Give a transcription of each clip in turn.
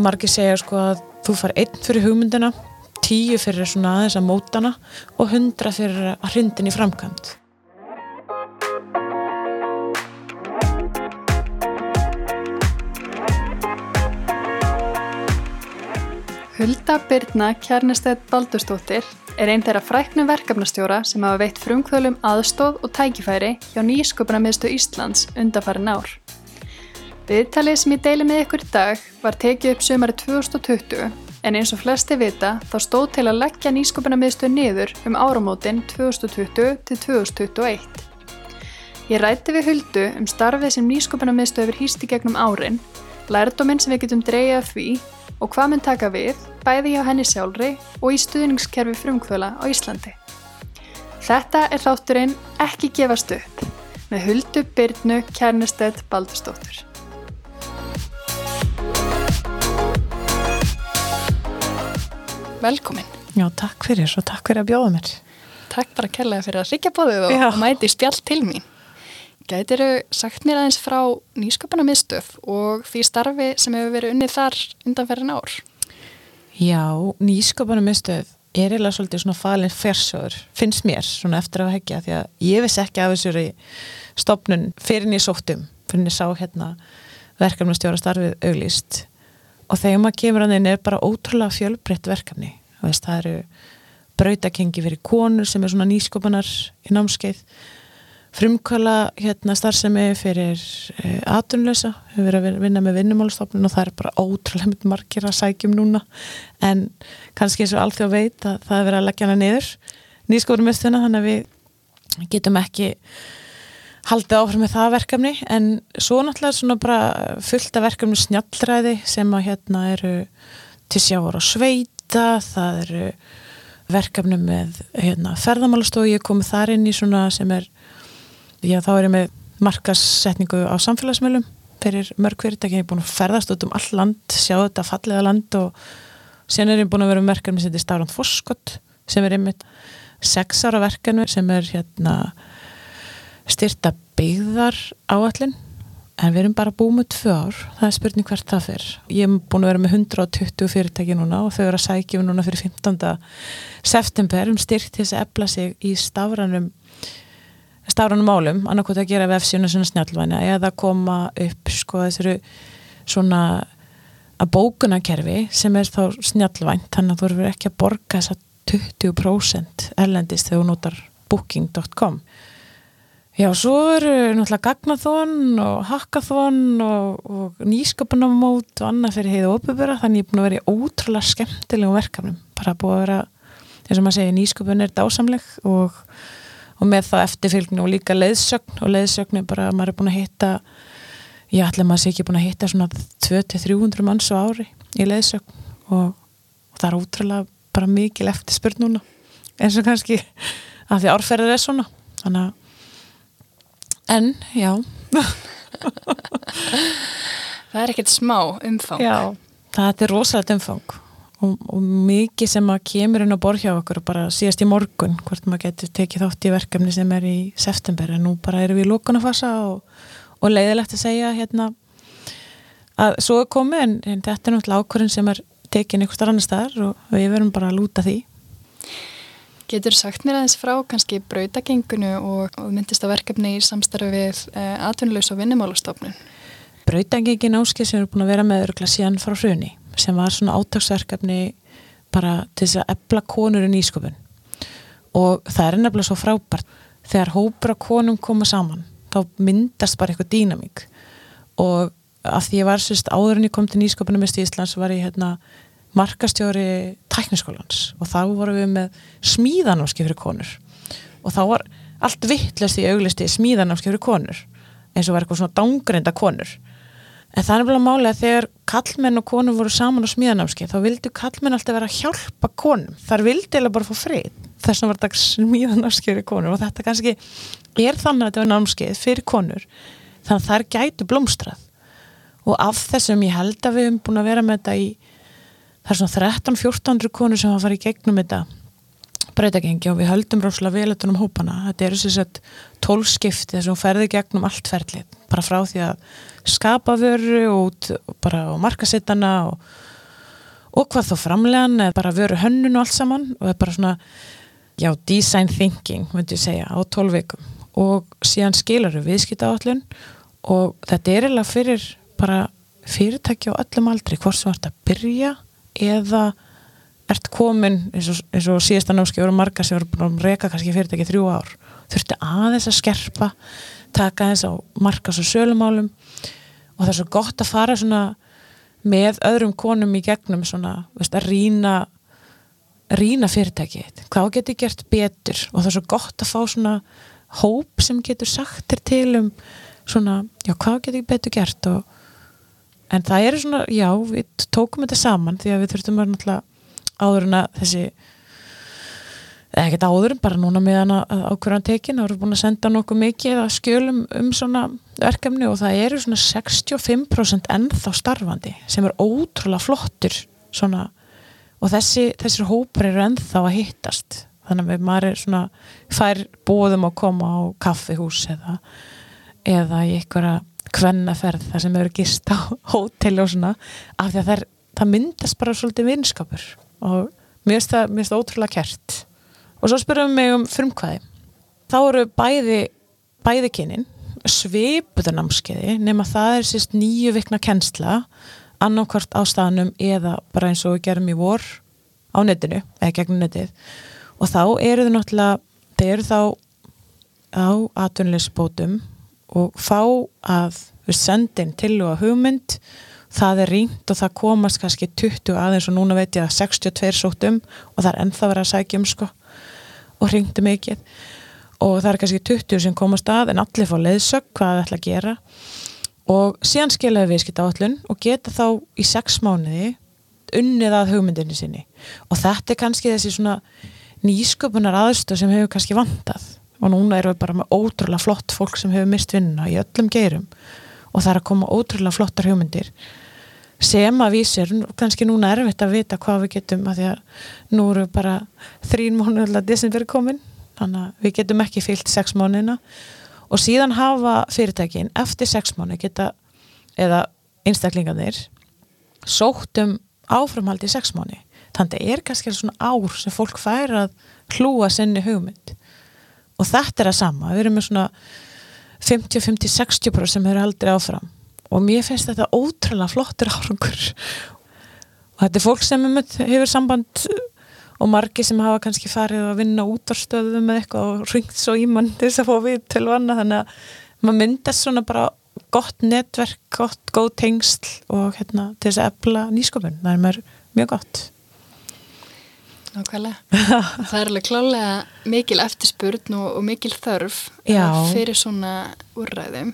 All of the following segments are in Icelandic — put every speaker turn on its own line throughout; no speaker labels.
Margi segja sko að þú far einn fyrir hugmyndina, tíu fyrir svona aðeins að mótana og hundra fyrir að hrindin í framkvæmt.
Hulda Byrna Kjarnestedt Baldurstóttir er einn þeirra fræknu verkefnastjóra sem hafa veitt frumkvölum aðstóð og tækifæri hjá Nýsköpunarmiðstu Íslands undarfærin ár. Viðtalið sem ég deili með ykkur í dag var tekið upp sömari 2020 en eins og flesti vita þá stóð til að leggja Nýsköpunarmiðstu niður um áramótin 2020 til 2021. Ég rætti við Huldu um starfið sem Nýsköpunarmiðstu hefur hýst í gegnum árin, lærdóminn sem við getum dreyjað af því og hvað mun taka við bæði hjá henni sjálfri og í stuðningskerfi frumkvöla á Íslandi. Þetta er þátturinn Ekki gefast upp með Huldu Byrnu Kjarnestedt Baldurstóttur. Velkomin.
Já, takk fyrir og takk fyrir að bjóða mér.
Takk bara kærlega fyrir að ríkja bóðið og,
Já.
mæti spjall til mín. Gætiru sagt mér aðeins frá nýsköpuna miðstöf og því starfi sem hefur verið unnið þar undanferðin ár?
Já, nýsköpunum miðstöð er eiginlega svolítið svona falin fersjóður, finnst mér svona eftir að hekja því að ég vissi ekki af þessari stopnun fyrir en ég sóttum, fyrir en ég sá hérna verkefnastjóra starfið auglýst og þegar maður kemur að þeim er bara ótrúlega fjölbreytt verkefni. Veist, það eru brautakengi fyrir konur sem er svona nýsköpunar í námskeið. Frumkvæla hérna starfsemi fyrir e, atunlösa, við verðum að vinna með vinnumálstofnun og það er bara ótrúlega mynd margir að sækjum núna. En kannski eins og alþjóð veit að það er verið að leggja hana niður nýsköpunum mistuna þannig að við getum ekki haldið áfram með það verkefni en svo náttúrulega svona bara fullt af verkefni snjallræði sem að hérna eru til sjávar og sveita, það eru verkefni með hérna, ferðamálastofu, ég kom þar inn í svona sem er Já, þá er ég með markassetningu á samfélagsmiðlum fyrir mörg fyrirtæki. Ég er búin að ferðast út um all land, sjá þetta fallega land og sen er ég búin að vera með verkefni sem heitir Stárand Foskott sem er einmitt sex ára verkefni sem er hérna styrta byggðar áallin en við erum bara búið með tvö ár það er spurning hvert það fyrr ég er búin að vera með 120 fyrirtæki núna og þau eru að sækja um núna fyrir 15. september um styrkt til þess að ebla sig í stafranum stafranum málum, annarkot að gera vefsíuna svona snjálfvæna eða koma upp sko þessari svona að bókunakerfi sem er þá snjálfvænt þannig að þú verður ekki að borga þess að 20% erlendist þegar þú notar booking.com Já, svo eru náttúrulega gagnathón og hackathón og, og nýsköpunamót og annað fyrir heiðu óbyrra þannig ég er búin að vera í ótrúlega skemmtilegum verkefnum. Bara búið að vera, eins og maður segir nýsköpun er dásamleg og og með það eftirfylgni og líka leiðsögn. Og leiðsögn er bara að maður er búin að hitta ég ætla maður sé ekki búin að hitta svona 200-300 manns á ári í leiðsögn. Og, og það er útrúlega bara mikil eftir spurt núna. Eins og kannski að því árferðar er svona. Þannig að en, já.
Það er ekkert smá umfang.
já, það er rosalega umfang. Og, og mikið sem að kemur inn á borð hjá okkur bara síðast í morgun hvort maður getur tekið þátt í verkefni sem er í september. En nú bara erum við í lókunafasa og, og leiðilegt að segja hérna að svo er komið en, en þetta er náttúrulega ákvörðin sem er tekin einhver starf annar staðar og við verum bara að lúta því
Getur sagt mér aðeins frá kannski brautagengunu og, og myndist að verkefni í samstarfi við uh, atvinnulegs og vinnumálastofnun?
Brautangengin áskil sem er búin að vera með örugla síðan frá hruni sem var svona átagsverkefni bara til þess að ebla konur í nýsköpun. Og það er nefnilega svo frábært. Þegar hópur af konum koma saman þá myndast bara eitthvað dýnamík. Og af því ég var sérst áður en ég kom til nýsköpunum í Íslands var ég hérna markastjóri tækniskólans og þá vorum við með smíðanámski fyrir konur. Og þá var allt vittlust í auglisti smíðanámski fyrir konur eins og var eitthvað svona dángreinda konur. En það er bara máli að þegar kallmenn og konur voru saman á smíðanámski þá vildu kallmenn alltaf vera að hjálpa konum. Þar vildi eða bara fá frið. Þess að var þetta smíðanámski fyrir konur. Og þetta kannski er þannig að þetta var námskeið fyrir konur þannig að þær gætu blómstrað. Og af þessum ég held að við hefum búin að vera með þetta í það er svona 13-1400 konur sem hafa farið gegnum þetta breytagengi og við höldum rosalega vel utan um hópana. Þetta eru sér sett tólskipti þess að hún ferði gegnum allt ferlið, bara frá því að skapa vöru og út bara á markasittana og, og hvað þá framlegan eða bara vöru hönnun og allt saman og það er bara svona, já, design thinking, myndi ég segja, á tólveikum og síðan skilur við viðskita áallun og þetta er eða fyrir bara fyrirtæki á öllum aldri, hvort sem vart að byrja eða ert komin eins og, og síðasta námski voru marga sem voru búin að reyka kannski fyrirtæki þrjú ár þurfti aðeins að skerpa taka aðeins á markas og sölumálum. Og það er svo gott að fara svona með öðrum konum í gegnum svona, veist, að rína rína fyrirtæki hvað getur gert betur? Og það er svo gott að fá svona hóp sem getur sagt til um svona, já, hvað getur betur gert? Og en það er svona, já, við tókum þetta saman því að við þurftum að náttúrulega áður en að þessi eða ekkert áður, bara núna meðan að ákveðan tekin, þá erum við búin að senda nokkuð mikið að skjölum um svona verkefni og það eru svona 65% ennþá starfandi sem er ótrúlega flottur svona og þessi, þessir hópar eru ennþá að hittast. Þannig að maður er svona fær bóðum að koma á kaffihús eða, eða í einhverja kvennaferð þar sem eru gist á hótel og svona af því að það, er, það myndast bara svolítið vinskapur og mér finnst það, mér finnst það ótrúlega kert og svo spyrum við mig um frumkvæði. Þá eru bæði bæði kynin svipuðarnámskeiði nema það er sérst nýju vikna kennsla annarkvart á staðnum eða bara eins og við gerum í vor á netinu, eða gegnum netið. Og þá eru þau náttúrulega þeir eru þá á atvinnuleysbótum og fá að við sendin til og að hugmynd. Það er ringt og það komast kannski 20 aðeins og núna veit ég að 62 sótum og það er ennþá verið að sækja um sko og ringtu mikið. Og það er kannski 20 sem komast að en allir fá leiðsög hvað það ætla að gera. Og síðan skiljaði viðskipt áallun og geta þá í 6 mánuði unnið að hugmyndinni sinni. Og þetta er kannski þessi svona nýsköpunar aðstöð sem hefur kannski vantað og núna erum við bara með ótrúlega flott fólk sem hefur mist vinnuna í öllum geirum. Og það er að koma ótrúlega flottar hugmyndir sem að vísir, kannski núna er erfitt að vita hvað við getum að því að nú eru bara þrín að desember komin, þannig að við getum ekki fyllt sex mánuna og síðan hafa fyrirtækin eftir sex mánu geta, eða einstaklingarnir sóttum áframhaldi í sex mánu þannig að það er kannski svona ár sem fólk fær að hlúa sinni hugmynd og þetta er að sama, við erum með svona 50-50-60% sem eru aldrei áfram. Og mér finnst þetta ótrúlega flottur árangur. Og þetta er fólk sem hefur samband og margi sem hafa kannski farið að vinna út á stöðum með eitthvað og ringt svo í mann til þess að fá við til vanna þannig að maður myndast svona bara gott netverk, gott, góð tengsl og hérna til þess að efla nýskopun, það er mér mjög gott
Nákvæmlega. Það er alveg klálega mikil eftirspurn og, og mikil þörf
Já.
fyrir svona úrræðum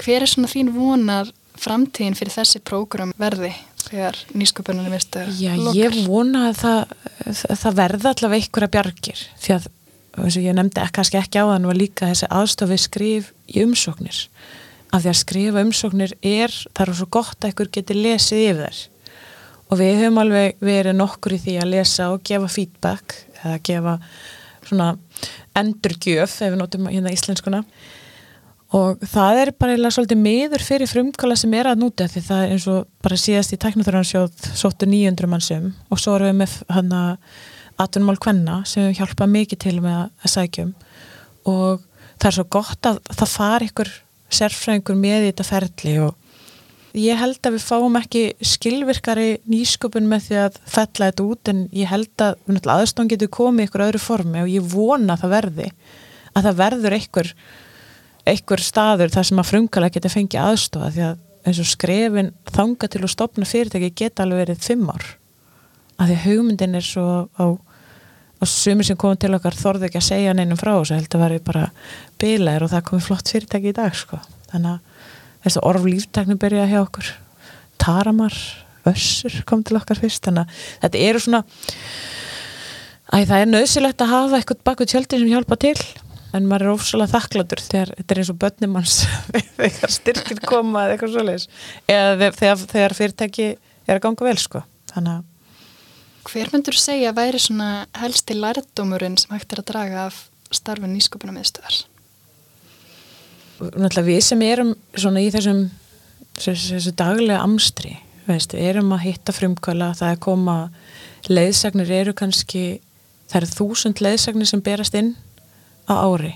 hver er svona þín vonar framtíðin fyrir þessi prógram verði þegar nýsköpunum vistu
Já, lokar? ég vona að það, það verða allavega einhverja bjargir því að, eins og ég nefndi kannski ekki á þann var líka þessi aðstofið skrif í umsóknir af því að skrifa umsóknir er, það er svo gott að einhver geti lesið yfir þær og við höfum alveg verið nokkur í því að lesa og gefa feedback eða gefa svona endurgjöf ef við notum hérna íslenskuna. Og það er bara eða svolítið miður fyrir frumkala sem er að núta því það er eins og bara síðast í tæknaþjóðansjóð sóttu 900 mannsum og svo erum við með hann að atunmál kvenna sem hjálpa mikið til með að sækjum og það er svo gott að það fari ykkur sérfræðingur með í þetta ferli og ég held að við fáum ekki skilvirkari nýsköpun með því að fella þetta út en ég held að aðstofn getur komið ykkur öðru formi og ég vona að það verði að það verður ykkur einhver staður þar sem að frumkala geta fengið aðstofa því að eins og skrefin þanga til að stopna fyrirtæki geta alveg verið fimm ár að því að hugmyndin er svo á, á sumir sem komið til okkar þorði ekki að segja neinum frá og held að verði bara bilaðir og það komið flott fyrirtæki í dag sko. þannig að þessu orf líftakni byrjaði hjá okkur Taramar, Össur kom til okkar fyrst þannig að þetta eru svona Æ, það er nöðsilegt að hafa eitthvað baku tjöldi sem hjálpa til en maður er ofsalega þakkladur þegar þetta er eins og börnum hans þegar styrkir koma eða eitthvað svoleiðis eða þegar, þegar fyrirtæki er að ganga vel sko þannig að
hver myndur segja að væri svona helsti lærdómurinn sem hægt er að draga af starfin nýsköpuna miðstöðar?
Náttúrulega við sem erum svona í þessum þessu, daglega amstri veist, erum að hitta frumkvöla það er koma leiðsagnir eru kannski það eru þúsund leiðsagnir sem berast inn á ári.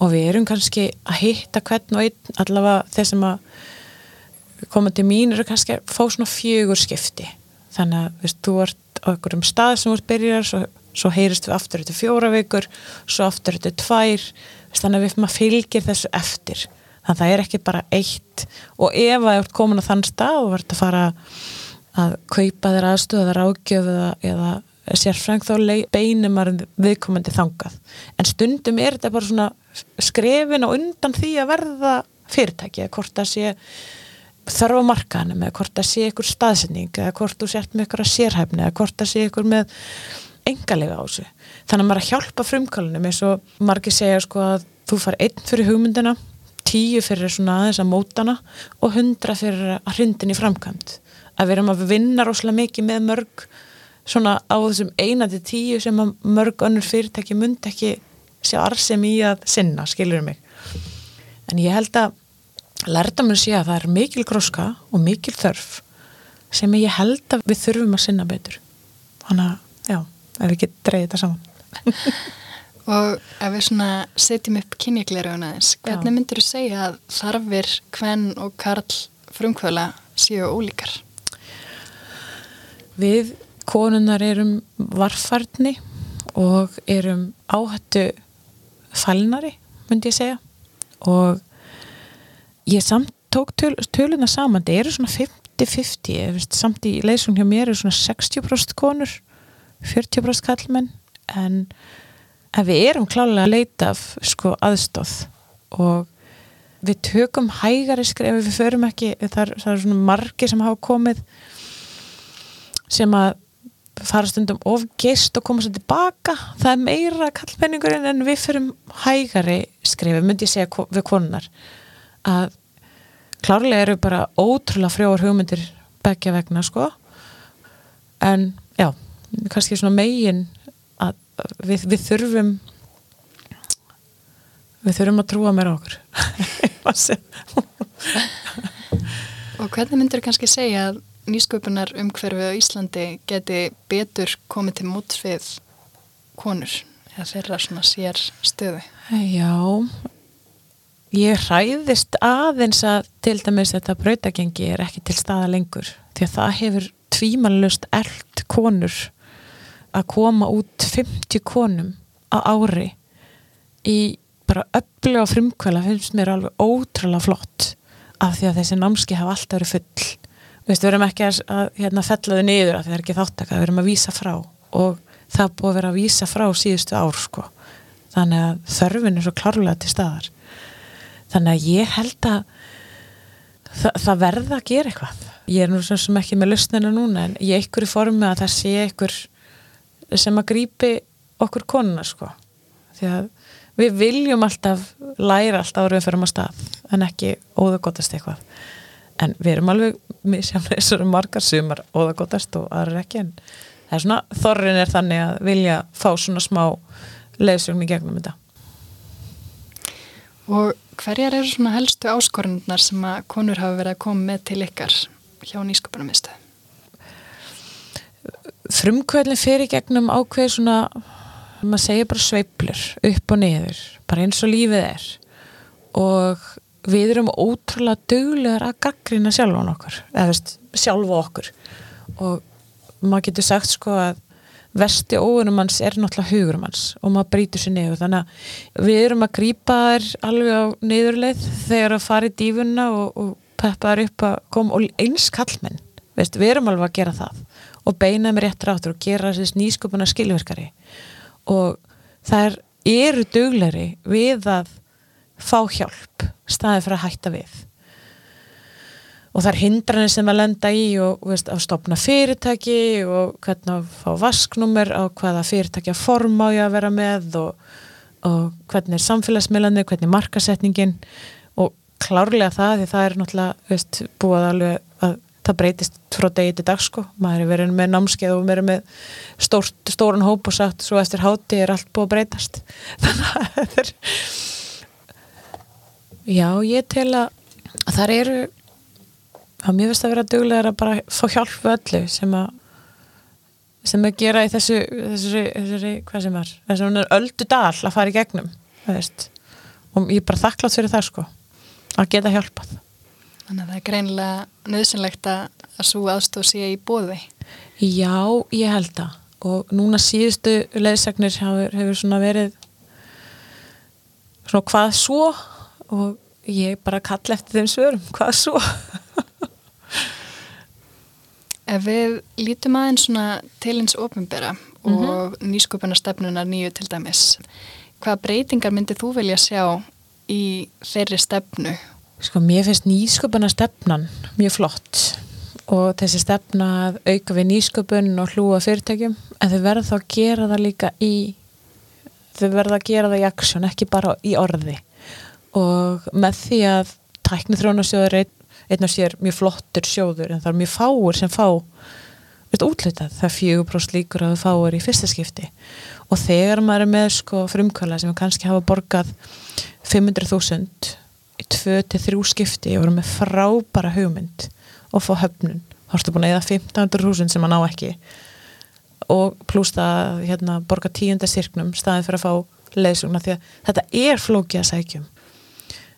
Og við erum kannski að hitta hvern og einn allavega þeir sem að koma til mín eru kannski að fá svona fjögur skipti. Þannig að veist, þú ert á einhverjum stað sem þú ert byrjar svo, svo heyrist við aftur eftir fjóra vikur svo aftur eftir tvær. Þannig að við maður fylgir þessu eftir. Þannig að það er ekki bara eitt. Og ef að þú ert komin á þann stað og verður að fara að kaupa þér aðstöð eða rákjöf eða, sérfræng þá beinum viðkomandi þangað. En stundum er þetta bara svona skrefin og undan því að verða fyrirtæki eða hvort það sé þarf á markaðanum eða hvort það sé ykkur staðsending eða hvort þú sért með ykkur að sérhæfni eða hvort það sé ykkur með engalega á þessu. Þannig að maður að hjálpa frumkálunum eins og margir segja sko að þú far einn fyrir hugmyndina tíu fyrir svona aðeins að mótana og hundra fyrir að hrindin í framkvæmt að við erum að vinna rosalega mikið með mörg svona á þessum einandi tíu sem að mörg önnur fyrirtæki myndi ekki sjá arsem í að sinna, skilur mig? En ég held að lærta mér sé að það er mikil gróska og mikil þörf sem ég held að við þurfum að sinna betur. Þannig að, ef við getum dreyðið þetta saman.
Og ef við svona setjum upp kynjegleiruna eins, hvernig myndir þú segja að þarfir hvenn og karl frumkvöla séu ólíkar?
Við konunar erum varfarni og erum áhættu fælnari, myndi ég segja. Og ég samt tók töl, töluna saman, það eru svona 50-50, samt í leysum hjá mér eru svona 60% konur 40% kallmenn en, við erum klálega að leita af sko aðstóð og við tökum hægari skrif við förum ekki, það er, það er svona margi sem hafa komið sem að fara stundum of gist og koma svo tilbaka. Það er meira kallmenningurinn en við förum hægari skrifi, myndi ég segja við konunar að klárlega eru bara ótrúlega frjóar hugmyndir begja vegna sko. En kannski svona megin að við, við þurfum við þurfum að trúa mér okkur
og hvernig myndur kannski segja að nýsköpunar umhverfið á Íslandi geti betur komið til móts við konur eða þeirra svona sér stöðu?
Já, ég hræðist aðeins að til dæmis þetta brautagengi er ekki til staða lengur því að það hefur tvímanlust eld konur að koma út 50 konum á ári í bara öllu á frumkvæla finnst mér alveg ótrúlega flott af því að þessi námski hafa alltaf verið full. Við erum ekki að, hérna, fellaðu niður að það er ekki þáttaka, við erum að vísa frá og það búið að vera að vísa frá síðustu ár sko. þannig að þörfin er svo klárlega til staðar. Þannig að ég held að það, það verða að gera eitthvað. Ég er nú sem ekki með lustnina núna en ég ekkur í formi að það sé ekkur sem að grípi okkur konuna sko. Því að við viljum alltaf læra alltaf árið fyrir maður stað en ekki óðagotast eitthvað. En við erum alveg þessari margar sumar gotast og aðra ekki en það er svona, þorrin er þannig að vilja fá svona smá leðsögn í gegnum þetta.
Og hverjar eru svona helstu áskorundnar sem að konur hafa verið að koma með til ykkar hjá nýsköpunarmistu?
Frumkvælinn fyrir gegnum ákveð svona maður segja bara sveiplur upp og niður, bara eins og lífið er. Og við erum ótrúlega döglegar að gaggrina sjálfan okkur eða veist, sjálfa okkur. Og maður getur sagt sko að vesti óunum hans er náttúrulega hugurum hans og maður brýtur sér niður. Þannig að við erum að grýpa þær alveg á niðurleið þegar að fara í dífunna og, og peppa þær upp að koma og eins kallmenn veist, við erum alveg að gera það og beina með rétt ráttur og gera þessi nýskupuna skilverkari og það er, eru döglegri við að fá hjálp staðið fyrir að hætta við. Og það er hindranir sem að lenda í og veist, að stopna fyrirtæki og hvernig að fá vasknúmer á hvaða fyrirtæki að forma á ég að vera með og, og hvernig er samfélagsmiðlanir, hvernig er markasetningin og klárlega það því það er náttúrulega veist, búið alveg að það breytist frá degi til dag sko. Maður er verið með námskeið og verið með stórt, stóran hóp og sagt svo eftir háti er allt búið að breytast. Þannig að þetta er já ég tel að þar eru að mér finnst að vera duglegar að bara fá hjálp við öllu sem að sem að gera í þessu, þessu, þessu hvað sem er, þessu öldu dal að fara í gegnum og ég er bara þakklátt fyrir það sko að geta hjálpað
Þannig að það er greinilega nöðsynlegt að svo aðstóð sé í bóði
Já, ég held það og núna síðustu leðsagnir hefur, hefur svona verið svona hvað svo og ég bara kalla eftir þeim svörum, hvað svo
Ef við lítum aðeins svona til eins ofinbera og mm -hmm. nýsköpunarstefnunar nýju til dæmis, hvað breytingar myndið þú vilja sjá í þeirri stefnu?
Sko, mér finnst nýsköpunarstefnan mjög flott og þessi stefna að auka við nýsköpun og hlúa fyrirtækjum, en þau verða þá að gera það líka í þau verða að gera það í aksjón, ekki bara í orði. Og með því að tæknið þrónarsjóður einn af sér mjög flottur sjóður en það er mjög fáur sem fá útlutað, það er fjögur próst líkur að það fáur í fyrsta skipti. Og þegar maður er með sko frumkvæla sem kannski hafa borgað 500.000 í 2-3 skipti og eru með frábara hugmynd og fá höfnun, þá ertu búin að eða 1500.000 sem maður ná ekki. Og pluss það hérna, borga tíunda sirknum staðið fyrir að fá leysugna því að þetta er flókið að sækjum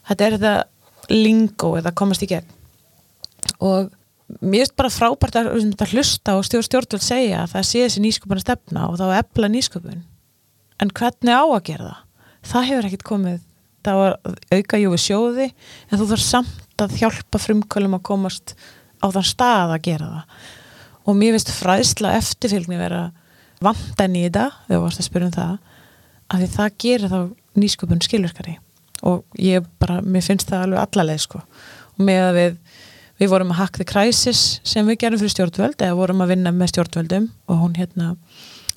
þetta er þetta lingo eða komast í gegn. Og mér finnst bara frábært að, að hlusta og stjórn stjórnvöld segja að það sé þessi nýsköpun að stefna og þá að epla nýsköpun. En hvernig á að gera það? Það hefur ekkert komið það var auka jú við sjóði en þú þarf samt að hjálpa frumkvölum að komast á þann stað að gera það. Og mér finnst fræðsla eftirfylgni vera vandan í þetta við varst að spyrja um það að því það gerir þá nýsköpun skilverkari og ég bara, mér finnst það alveg allaleg sko. Og með að við við vorum að hack the crisis sem við gerum fyrir stjórnvöld eða vorum að vinna með stjórnvöldum og hún hérna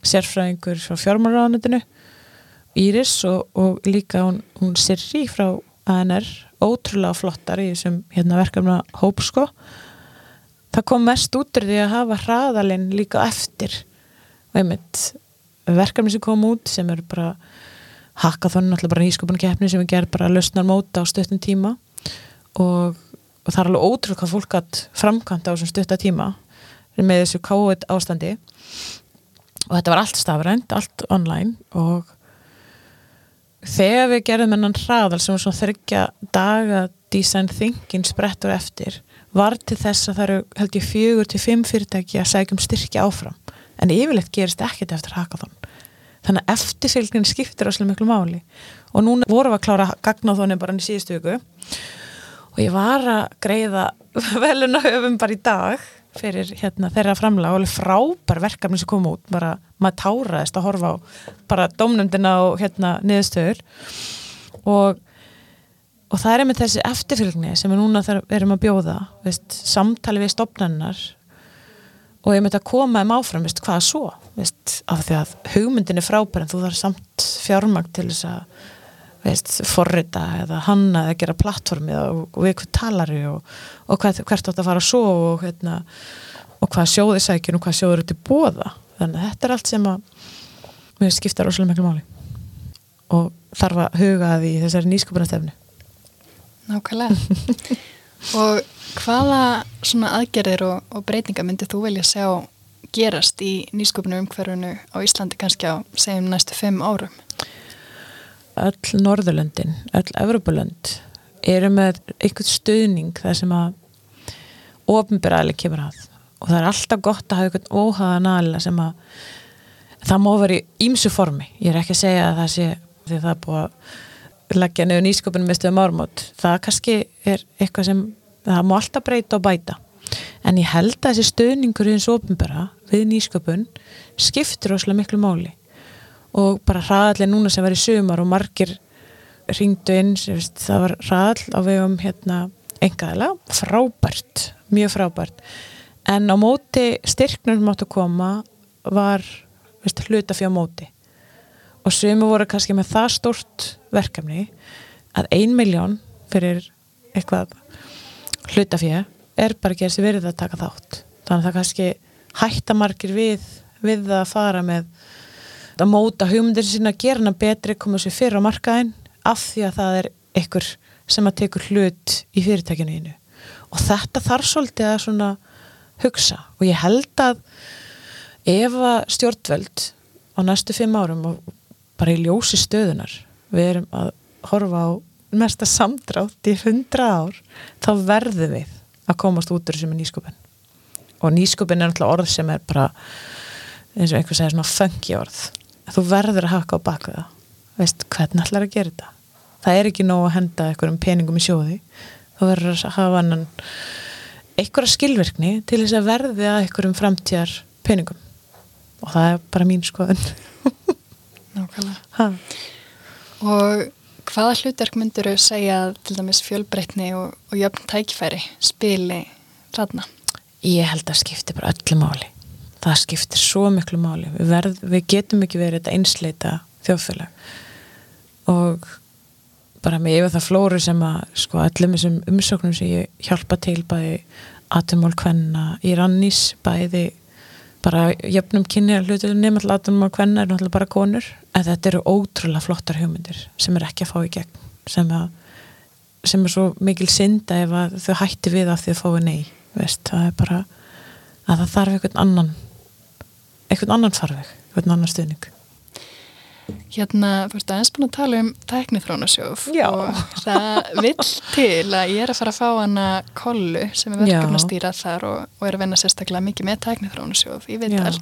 sérfræðingur frá fjármálaráðanutinu Íris og, og líka hún, hún Sirri frá ANR ótrúlega flottar í þessum hérna, verkefna hóp sko. Það kom mest út úr því að hafa hraðalinn líka eftir. Einmitt, verkefni sem kom út sem eru bara hackathon, alltaf bara nýsköpunum keppni sem við gerum bara lausnar móta á stöttum tíma. Og og það er alveg ótrúlega hvað fólk hatt framkvæmt á þessum stuttatíma með þessu káið ástandi og þetta var allt stafrænt, allt online og þegar við gerðum ennan hraðal sem var svona þryggja daga design thinking sprettur eftir var til þess að það eru held ég fjögur til fimm fyrirtæki að segjum styrkja áfram. En yfirleitt gerist ekkert eftir hackathon. Þannig að eftirfylgnin skiptir áslega miklu máli. Og núna vorum við að klára gagnáþónu bara í síðustu viku. Og ég var að greiða veluna höfum bara í dag fyrir hérna, þeirra framlega og alveg frábær verkefni sem kom út, bara maður táraðist að horfa á bara domnumdina og hérna niðurstöður. Og, og það er með þessi eftirfylgni sem við núna erum að bjóða veist, samtali við stopnarnar og ég myndi að koma um áfram veist, hvað svo, veist, af því að hugmyndin er frábær en þú þarf samt fjármang til þess að veist, forrita eða hanna eða gera plattformið og, og við hvað talar við og, og hvert, hvert átt að fara svo og, hérna, og hvað sjóði sækjum og hvað sjóður út í bóða þannig að þetta er allt sem að við skipta rosalega miklu máli. Og þarf að huga því þessari nýsköpunastefnu
Nákvæmlega. Og hvaða svona aðgerðir og, og breytinga myndir þú velja sjá gerast í nýsköpunum umhverfunu á Íslandi kannski á segjum næstu fimm árum?
Öll Norðurlöndin, öll Evropalönd eru með eitthvað stuðning þar sem að ofinbæraðileg kemur að. Og það er alltaf gott að hafa eitthvað óhaðan aðla sem að það má vera í ímsu formi. Ég er ekki að segja að það sé því það er búið að leggja nefnir nýsköpunum með stöðum ármót það kannski er eitthvað sem það má alltaf breyta og bæta. En ég held að þessi stuðningur í þessu ofinbæra við nýsköpun skiptir óslega miklu máli og bara hraðallega núna sem var í sumar og margir ringdu inn, það var hraðall á vegum hérna engaðilega, frábært, mjög frábært. En á móti styrknum sem áttu að koma var veist, hlutafjá móti. Og sumi voru kannski með það stort verkefni að ein miljón fyrir eitthvað hlutafjá er bara þessi verið að taka þátt. Þannig að það kannski hætta margir við við að fara með að móta hugmyndir sína, gera hana betri koma sér fyrir á markaðin af því að það er ykkur sem að tekur hlut í fyrirtækinu einu og þetta þarf svolítið að svona hugsa. Og ég held að ef að stjórnvöld á næstu fimm árum og bara í ljósi stöðunar við erum að horfa á mesta samdrátt í hundra ár þá verðum við að komast út úr sem er nýsköpun. Og nýsköpun er náttúrulega orð sem er bara eins og einhver segir svona funky orð þú verður að haka á baka það. Veist hvernig ætlar að gera þetta? Það er ekki nóg að henda einhverjum peningum í sjóði. Þú verður að hafa annan einhverja skilverkni til þess að verði að einhverjum framtíðar peningum og það er bara mín skoðun.
Nákvæmlega. Og hvaða hlutverk myndur þau segja til dæmis fjölbreytni og, og jöfn tækifæri spili þarna?
Ég held að skipti bara öllu máli það skiptir svo miklu máli. Við, verð, við getum ekki verið þetta einsleita þjóðfélag. Og bara með yfir það flóru sem að sko allum þessum umsóknum sem ég hjálpa til bæði atumól hvenna í rannís bæði bara jöfnum kynni að hlutu nema alltaf atumól hvenna er náttúrulega bara konur. En þetta eru ótrúlega flottar hugmyndir sem er ekki að fá í gegn sem, að, sem er svo mikil synda ef að þau hætti við að þau fái nei veist, það er bara að það þarf einhvern annan einhvern annan farveg, einhvern annan stuðning.
Hérna, þú veist aðeins búin að tala um tæknithrónasjóf og það vill til að ég er að fara að fá hana kollu sem er verkefna að stýra þar og, og er að venna sérstaklega mikið með tæknithrónasjóf í Vittal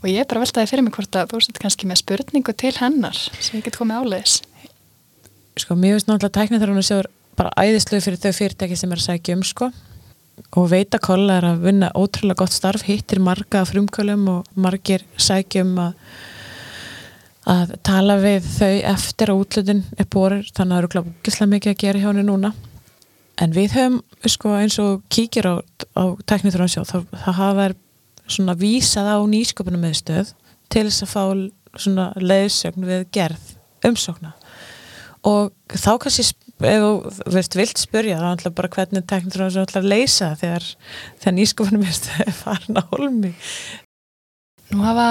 og ég er bara veltaði fyrir mig hvort að þú veist kannski með spurningu til hennar sem ég get komið áleis
Sko, mér finnst náttúrulega tæknithrónasjóður bara æðislu fyrir þau fyrirtæki sem er að sækja um sko og veit að kolla er að vinna ótrúlega gott starf, hittir marga frumkölum og margir sækjum að, að tala við þau eftir að útlutin er borir þannig að það eru gláðislega mikið að gera hjá henni núna. En við höfum sko, eins og kíkir á, á tekniþrónsjá þá, þá hafa er svona vísað á nýsköpunum með stöð til þess að fá svona leiðsögn við gerð umsókna. Og þá kannski ef þú veist, vilt spurja þá ætla bara hvernig teknitur þú ætla að leysa þegar, þegar nýskofunum er farin að holmi
Nú hafa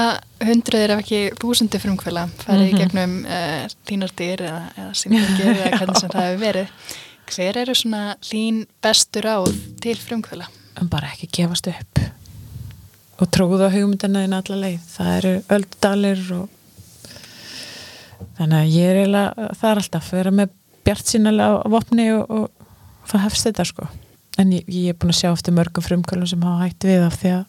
hundruðir ef ekki þúsundi frumkvöla farið mm -hmm. gegnum uh, þínar dyr eða, eða sínleikir eða hvernig sem það hefur verið hver eru svona þín bestur áð til frumkvöla?
En bara ekki gefast upp og trúða hugmyndina inn alla leið það eru ölldalir og þannig að ég er eiginlega það er alltaf að vera með bjart sínalega vopni og, og það hefst þetta sko. En ég, ég er búin að sjá eftir mörgum frumkvölum sem hafa hægt við af því að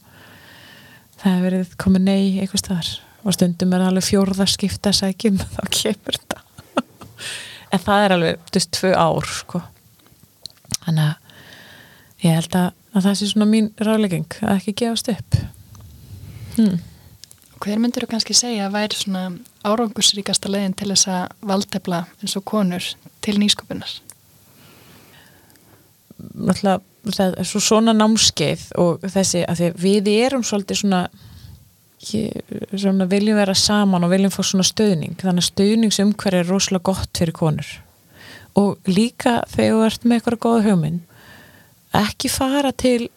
það hefur verið komið nei eitthvað staðar. Og stundum er alveg fjórðarskipta sækjum þá kemur þetta. En það er alveg, veist, tvö ár sko. Þannig að ég held að, að það sé svona mín rálegging að ekki gefast upp.
Hmm. Hver myndir þú kannski segja að væri svona árangusríkasta leginn til þess að valdefla eins og konur til nýsköpunar?
Náttúrulega, það er svo svona námskeið og þessi að við erum svolítið svona, svona viljum vera saman og viljum fá svona stöðning þannig að stöðningsumhverju er rosalega gott fyrir konur. Og líka þegar þú ert með eitthvað góða hugminn ekki fara til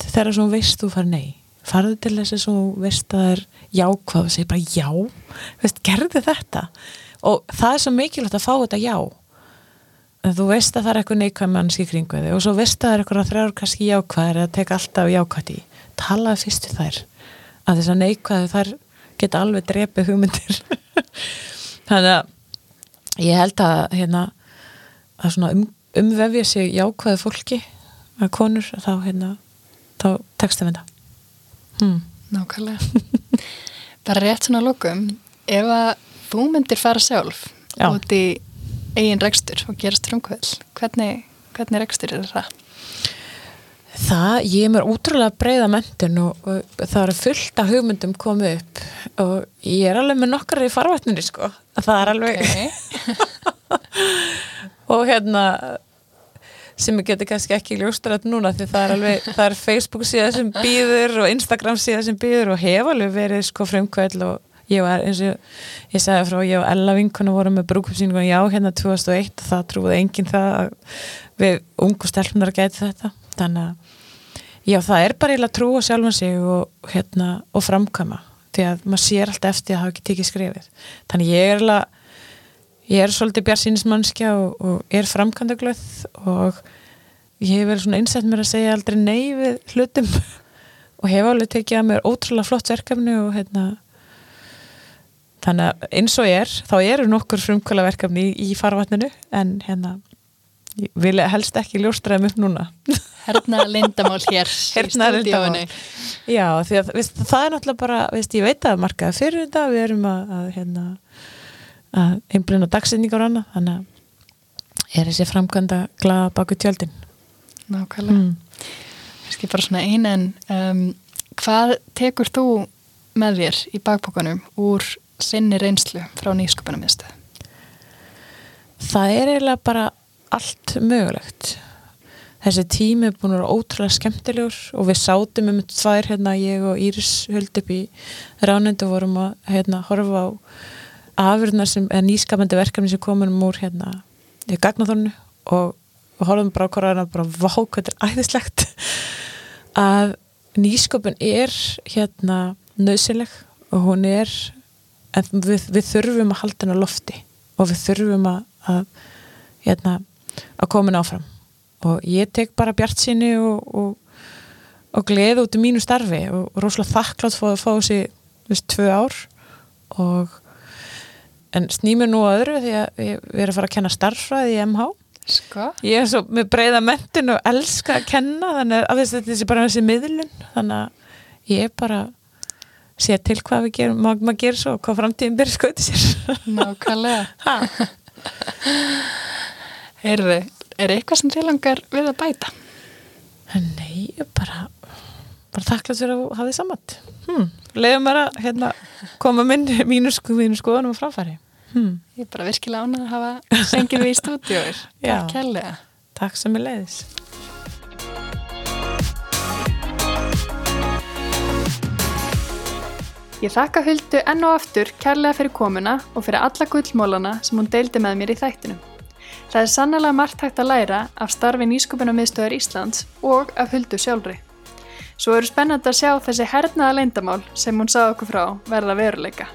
þegar þú veist þú fara nei. Farðu til þess að þú veist að það er jákvæð og segir bara já. Veist, gerði þetta og það er svo mikilvægt að fá þetta já. En þú veist að það er eitthvað neikvæð mannski kringu þig og svo veist að það er eitthvað þrjár kannski jákvæðir eða teka alltaf jákvæði talaði fyrstu þær. Að þess að neikvæði þær geta alveg drepið hugmyndir. Þannig að ég held að hérna að svona um, umvefja sig jákvæði fólki að konur þá hérna þá tekst það mynda
hmm. Nákvæmlega. Bara rétt svona lókum ef að þú myndir fara sjálf Já. út í eigin rekstur og gerast frumkvöld hvernig, hvernig rekstur er það?
Það, ég er mér útrúlega breyða mentin og, og það eru fullt af hugmyndum komið upp og ég er alveg með nokkar í farvætninni sko það er alveg okay. og hérna sem ég geti kannski ekki ljóstarætt núna því það er alveg, það er Facebook síðan sem býður og Instagram síðan sem býður og hef alveg verið sko frumkvæl og ég var eins og ég sagði frá ég og Ella vinkona vorum með brúkupsýningun já hérna 2001 og það trúið enginn það að við ungu stelpunar gæti þetta. Þannig að já það er bara eiginlega að trúa sjálfan sig og, hérna, og framkama því að maður sér alltaf eftir að hafa ekki tekið skrifið þannig ég er alveg ég er svolítið bjarsýnismannskja og, og er framkantaglöð og ég hef verið svona einsett mér að segja aldrei nei við hlutum og hef alveg tekið að mér ótrúlega flott verkefni og hérna þannig að eins og ég er þá eru nokkur frumkvæla verkefni í, í farvatninu en hérna ég vil helst ekki ljóstraðum upp núna.
Hernaða lindamál hér
Hernaða lindamál Já, því að veist, það er náttúrulega bara, veist, ég veit að markaði fyrir þetta, við erum að, að hérna að einblina dagsinningar og annað, þannig að er þessi framkvæmda glaða baku tjöldin?
Nákvæmlega. Mm. Kanski bara svona einin um, hvað tekur þú með þér í bakbókanum úr sinni reynslu frá nýsköpunarmiðstöð?
Það er eiginlega bara allt mögulegt þessi tími er búin að vera ótrúlega skemmtilegur og við sátum um tvær hérna ég og Íris höld upp í ránendu vorum að hérna horfa á afurðnar sem er nýskapandi verkefni sem komum úr hérna í gagnathornu og, og horfum bara á hverja bara vák, þetta er æðislegt að nýsköpun er hérna nöðsileg og hún er við, við þurfum að halda hennar lofti og við þurfum að, að hérna að koma hennar áfram. Og ég tek bara bjart sinni og, og, og gleði út í mínu starfi og rosalega þakklátt fóð að fá þessi þessi tvö ár. Og en snýmur nú öðru því að ég verið að fara að kenna starffræði í MH
Sko?
Ég er svo með breyða mentin og elska að kenna þannig að þetta er bara þessi miðlun. Þannig að ég er bara sé til hvað við gerum, maður mað gerir svo hvað framtíðin byrja skauti sér.
Nákvæmlega. Heyrðu, er eitthvað sem þið langar við að bæta?
Nei, bara bara þakklátt fyrir að hafa því saman hm, leiðum mér að hérna, koma minn mínu, sko, mínu skoðanum og fráfæri
hm. Ég er bara virkilega ánað að hafa sengið við í stúdíóir Takk kærlega.
Takk sem ég leiðis
Ég þakka Huldu enn og aftur kærlega fyrir komuna og fyrir alla gullmólana sem hún deildi með mér í þættinum. Það er sannlega margt hægt að læra af starfi nýsköpunarmiðstöðar Íslands og af Huldu sjálfri. Svo eru spennand að sjá þessi hernaða leindamál sem hún sá okkur frá verða veruleika.